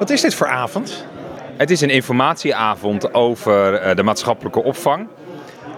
Wat is dit voor avond? Het is een informatieavond over eh, de maatschappelijke opvang.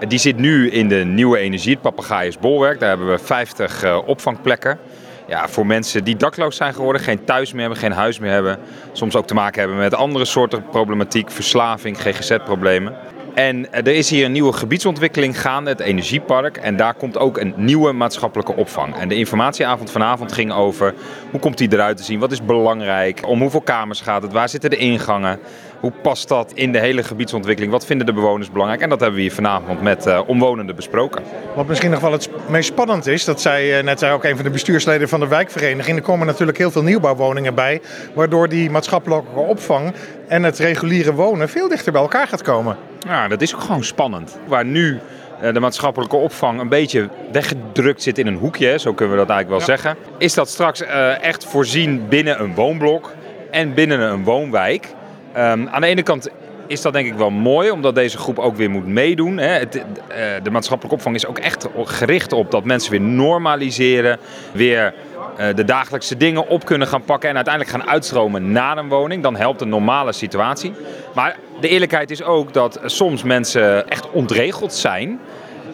Die zit nu in de nieuwe energie, het Bolwerk. Daar hebben we 50 uh, opvangplekken. Ja, voor mensen die dakloos zijn geworden, geen thuis meer hebben, geen huis meer hebben. Soms ook te maken hebben met andere soorten problematiek, verslaving, GGZ-problemen. En er is hier een nieuwe gebiedsontwikkeling gaande, het Energiepark. En daar komt ook een nieuwe maatschappelijke opvang. En de informatieavond vanavond ging over hoe komt die eruit te zien, wat is belangrijk, om hoeveel kamers gaat het, waar zitten de ingangen. Hoe past dat in de hele gebiedsontwikkeling? Wat vinden de bewoners belangrijk? En dat hebben we hier vanavond met uh, omwonenden besproken. Wat misschien nog wel het meest spannend is, dat zei uh, net zei ook een van de bestuursleden van de wijkvereniging. Er komen natuurlijk heel veel nieuwbouwwoningen bij, waardoor die maatschappelijke opvang en het reguliere wonen veel dichter bij elkaar gaat komen. Ja, dat is ook gewoon spannend. Waar nu uh, de maatschappelijke opvang een beetje weggedrukt zit in een hoekje, zo kunnen we dat eigenlijk wel ja. zeggen, is dat straks echt voorzien binnen een woonblok en binnen een woonwijk. Um, aan de ene kant is dat denk ik wel mooi, omdat deze groep ook weer moet meedoen. Hè. Het, uh, de maatschappelijke opvang is ook echt gericht op dat mensen weer normaliseren, weer uh, de dagelijkse dingen op kunnen gaan pakken en uiteindelijk gaan uitstromen naar een woning. Dan helpt een normale situatie. Maar de eerlijkheid is ook dat soms mensen echt ontregeld zijn.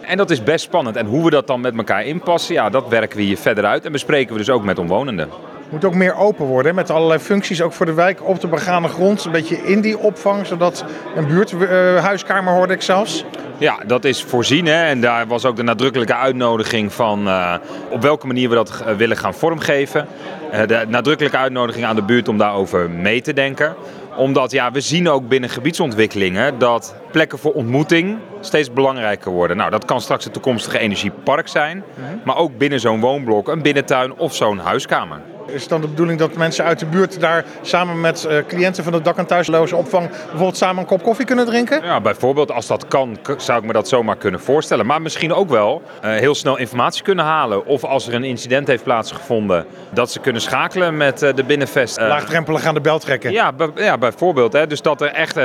En dat is best spannend. En hoe we dat dan met elkaar inpassen, ja, dat werken we hier verder uit en bespreken we dus ook met omwonenden moet ook meer open worden. Met allerlei functies, ook voor de wijk, op de begane grond. Een beetje in die opvang, zodat een buurthuiskamer uh, hoorde ik zelfs. Ja, dat is voorzien. Hè? En daar was ook de nadrukkelijke uitnodiging van uh, op welke manier we dat uh, willen gaan vormgeven. Uh, de nadrukkelijke uitnodiging aan de buurt om daarover mee te denken omdat ja, we zien ook binnen gebiedsontwikkelingen dat plekken voor ontmoeting steeds belangrijker worden. Nou, dat kan straks het toekomstige energiepark zijn, maar ook binnen zo'n woonblok, een binnentuin of zo'n huiskamer. Is het dan de bedoeling dat mensen uit de buurt daar samen met uh, cliënten van de dak- en thuisloze opvang bijvoorbeeld samen een kop koffie kunnen drinken? Ja, bijvoorbeeld als dat kan, zou ik me dat zomaar kunnen voorstellen. Maar misschien ook wel uh, heel snel informatie kunnen halen. Of als er een incident heeft plaatsgevonden, dat ze kunnen schakelen met uh, de binnenvest. Laagdrempelig aan de bel trekken. Ja, ja bijvoorbeeld. Hè. Dus dat er echt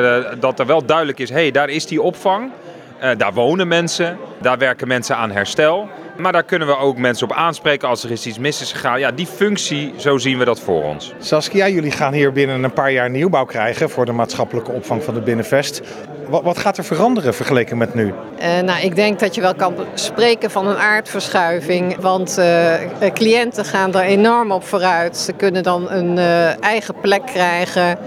dat er wel duidelijk is, hé, hey, daar is die opvang. daar wonen mensen, daar werken mensen aan herstel. Maar daar kunnen we ook mensen op aanspreken als er is iets mis is gegaan. Ja, die functie, zo zien we dat voor ons. Saskia, jullie gaan hier binnen een paar jaar nieuwbouw krijgen voor de maatschappelijke opvang van de Binnenvest. Wat, wat gaat er veranderen vergeleken met nu? Uh, nou, ik denk dat je wel kan spreken van een aardverschuiving. Want uh, cliënten gaan er enorm op vooruit. Ze kunnen dan een uh, eigen plek krijgen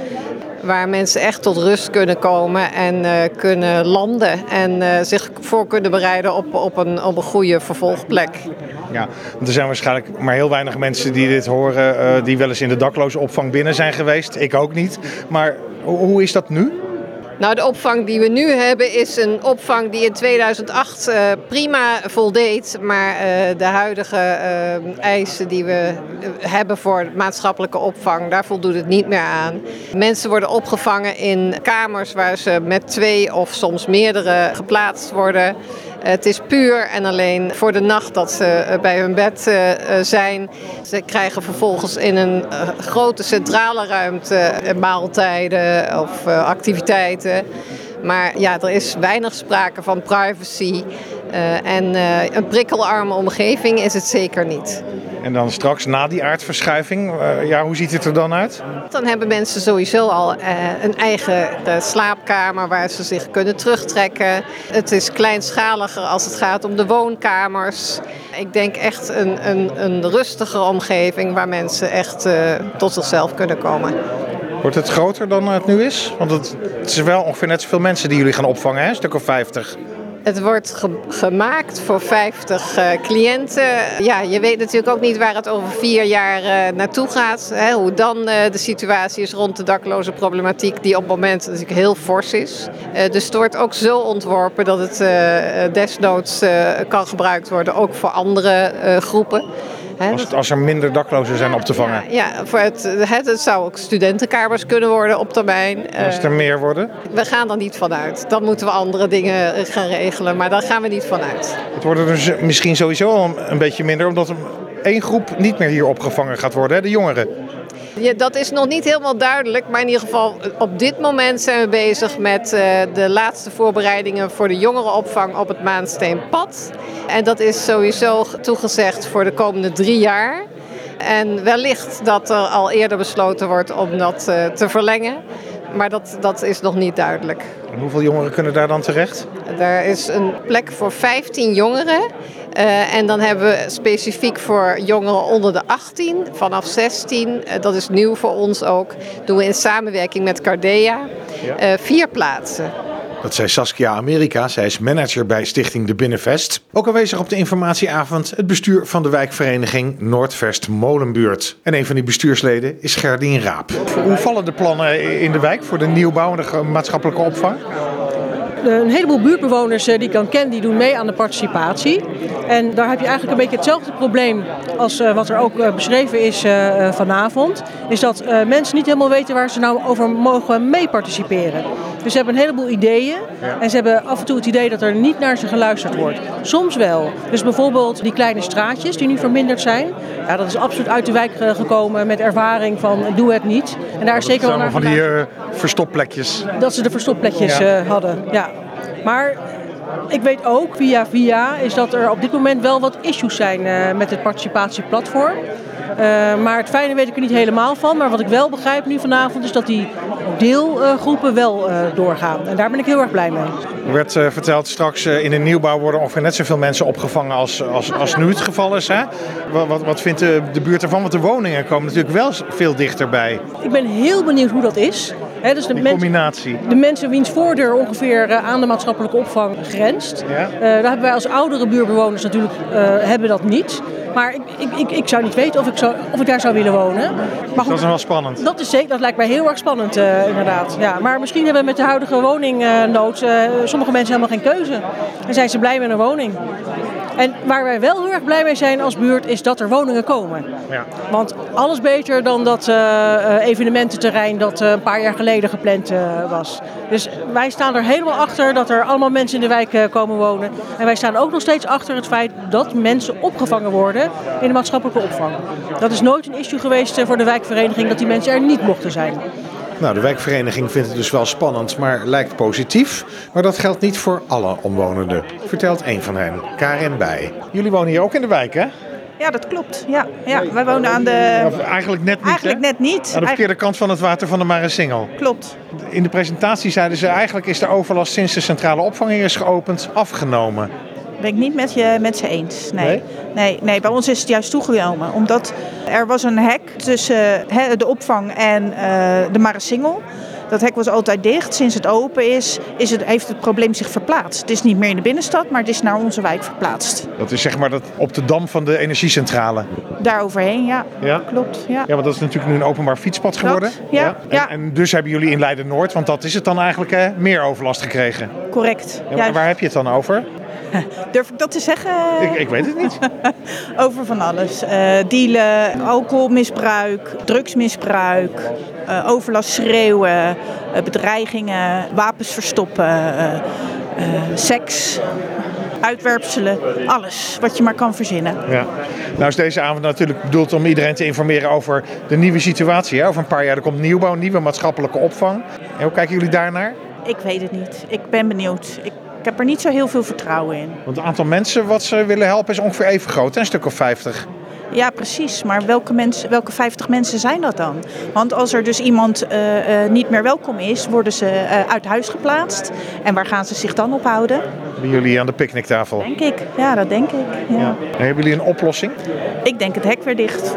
waar mensen echt tot rust kunnen komen en uh, kunnen landen en uh, zich voor kunnen bereiden op, op, een, op een goede vervolgplek. Ja, want er zijn waarschijnlijk maar heel weinig mensen die dit horen, uh, die wel eens in de dakloze opvang binnen zijn geweest. Ik ook niet. Maar hoe is dat nu? Nou, de opvang die we nu hebben is een opvang die in 2008 uh, prima voldeed. Maar uh, de huidige uh, eisen die we hebben voor maatschappelijke opvang, daar voldoet het niet meer aan. Mensen worden opgevangen in kamers waar ze met twee of soms meerdere geplaatst worden. Het is puur en alleen voor de nacht dat ze bij hun bed zijn. Ze krijgen vervolgens in een grote centrale ruimte maaltijden of activiteiten. Maar ja, er is weinig sprake van privacy. Uh, en uh, een prikkelarme omgeving is het zeker niet. En dan straks na die aardverschuiving, uh, ja, hoe ziet het er dan uit? Dan hebben mensen sowieso al een eigen slaapkamer waar ze zich kunnen terugtrekken. Het is kleinschaliger als het gaat om de woonkamers. Ik denk echt een, een, een rustige omgeving waar mensen echt tot zichzelf kunnen komen. Wordt het groter dan het nu is? Want het, het is wel ongeveer net zoveel mensen die jullie gaan opvangen, hè? een stuk of 50. Het wordt ge gemaakt voor 50 uh, cliënten. Ja, je weet natuurlijk ook niet waar het over vier jaar uh, naartoe gaat. Hè, hoe dan uh, de situatie is rond de dakloze problematiek, die op het moment natuurlijk heel fors is. dus het wordt ook zo ontworpen dat het desnoods kan gebruikt worden, ook voor andere groepen. He, als, als, er minder daklozen zijn op te vangen. Ja, ja voor het, het, het, zou ook studentenkamers kunnen worden op termijn. Als er meer worden? We gaan er niet vanuit. Dan moeten we andere dingen gaan regelen, maar daar gaan we niet vanuit. Het worden er dus misschien sowieso al een beetje minder, omdat één groep niet meer hier opgevangen gaat worden, hè? de jongeren. Ja, dat is nog niet helemaal duidelijk, maar in ieder geval op dit moment zijn we bezig met uh, de laatste voorbereidingen voor de jongerenopvang op het Maansteenpad. En dat is sowieso toegezegd voor de komende drie jaar. En wellicht dat er al eerder besloten wordt om dat uh, te verlengen. Maar dat, dat is nog niet duidelijk. En hoeveel jongeren kunnen daar dan terecht? Er is een plek voor 15 jongeren. Uh, en dan hebben we specifiek voor jongeren onder de 18, vanaf 16, uh, dat is nieuw voor ons ook, doen we in samenwerking met Cardea ja. uh, vier plaatsen. Dat zei Saskia Amerika. Zij is manager bij Stichting De Binnenvest. Ook aanwezig op de informatieavond het bestuur van de wijkvereniging Noordvest Molenbuurt. En een van die bestuursleden is Gerdien Raap. Hoe vallen de plannen in de wijk voor de nieuwbouw en de maatschappelijke opvang? een heleboel buurtbewoners eh, die ik dan ken, die doen mee aan de participatie. En daar heb je eigenlijk een beetje hetzelfde probleem als eh, wat er ook eh, beschreven is vanavond. Is dat mensen niet helemaal weten waar ze nou over mogen mee participeren. Dus ze hebben een heleboel ideeën. En ze hebben af en toe het idee dat er niet naar ze geluisterd wordt. Soms wel. Dus bijvoorbeeld die kleine straatjes die nu verminderd zijn. Ja, dat is absoluut uit de wijk gekomen met ervaring van doe het niet. En daar is zeker wel naar van die uh, verstopplekjes. Dat ze de verstopplekjes ja. hadden. Ja. Maar ik weet ook via via is dat er op dit moment wel wat issues zijn uh, met het participatieplatform. Uh, maar het fijne weet ik er niet helemaal van. Maar wat ik wel begrijp nu vanavond is dat die deelgroepen wel uh, doorgaan. En daar ben ik heel erg blij mee. Er werd uh, verteld straks in de nieuwbouw worden ongeveer net zoveel mensen opgevangen als, als, als nu het geval is. Hè? Wat, wat, wat vindt de, de buurt ervan? Want de woningen komen natuurlijk wel veel dichterbij. Ik ben heel benieuwd hoe dat is. He, dus de Die combinatie. de mensen wiens voordeur ongeveer aan de maatschappelijke opvang grenst. Ja? daar hebben wij als oudere buurbewoners natuurlijk hebben dat niet. Maar ik, ik, ik, ik, zou niet weten of ik, zou, of ik daar zou willen wonen. Maar goed, dat is wel spannend. Dat, is zeker, dat lijkt mij heel erg spannend, uh, inderdaad. Ja, maar misschien hebben we met de huidige woningnood uh, sommige mensen helemaal geen keuze. En zijn ze blij met een woning. En waar wij wel heel erg blij mee zijn als buurt is dat er woningen komen. Ja. Want alles beter dan dat uh, evenemententerrein dat uh, een paar jaar geleden gepland uh, was. Dus wij staan er helemaal achter dat er allemaal mensen in de wijk komen wonen. En wij staan ook nog steeds achter het feit dat mensen opgevangen worden in de maatschappelijke opvang. Dat is nooit een issue geweest voor de wijkvereniging dat die mensen er niet mochten zijn. Nou, de wijkvereniging vindt het dus wel spannend, maar lijkt positief. Maar dat geldt niet voor alle omwonenden, vertelt een van hen, Karin Bij. Jullie wonen hier ook in de wijk, hè? Ja, dat klopt. Ja, ja. Wij wonen aan de... Of eigenlijk net niet, Eigenlijk net niet. Aan de verkeerde kant van het water van de Maresingel. Klopt. In de presentatie zeiden ze eigenlijk is de overlast sinds de centrale opvang is geopend afgenomen ben ik niet met, je, met ze eens. Nee. nee. Nee, bij ons is het juist toegenomen. Omdat er was een hek tussen de opvang en uh, de Maresingel. Dat hek was altijd dicht. Sinds het open is, is het, heeft het probleem zich verplaatst. Het is niet meer in de binnenstad, maar het is naar onze wijk verplaatst. Dat is zeg maar dat op de dam van de energiecentrale? Daar overheen, ja. ja. Klopt. Ja. ja, want dat is natuurlijk nu een openbaar fietspad geworden. ja. ja. En, en, dus hebben jullie in Leiden-Noord, want dat is het dan eigenlijk, hè, meer overlast gekregen? Correct. Ja, waar heb je het dan over? Durf ik dat te zeggen? Ik, ik weet het niet. Over van alles. Uh, dealen, alcoholmisbruik, drugsmisbruik, uh, overlast schreeuwen, uh, bedreigingen, wapens verstoppen, seks uitwerpselen, alles wat je maar kan verzinnen. Ja. Nou is deze avond natuurlijk bedoeld om iedereen te informeren over de nieuwe situatie. Hè? Over een paar jaar er komt nieuwbouw, nieuwe maatschappelijke opvang. En hoe kijken jullie daarnaar? Ik weet het niet. Ik ben benieuwd. Ik ik heb er niet zo heel veel vertrouwen in. Want het aantal mensen wat ze willen helpen is ongeveer even groot, een stuk of 50. Ja, precies. Maar welke, mensen, welke 50 mensen zijn dat dan? Want als er dus iemand uh, uh, niet meer welkom is, worden ze uh, uit huis geplaatst. En waar gaan ze zich dan ophouden? Bij jullie aan de picknicktafel? Denk ik. Ja, dat denk ik. Ja. Ja. hebben jullie een oplossing? Ik denk het hek weer dicht.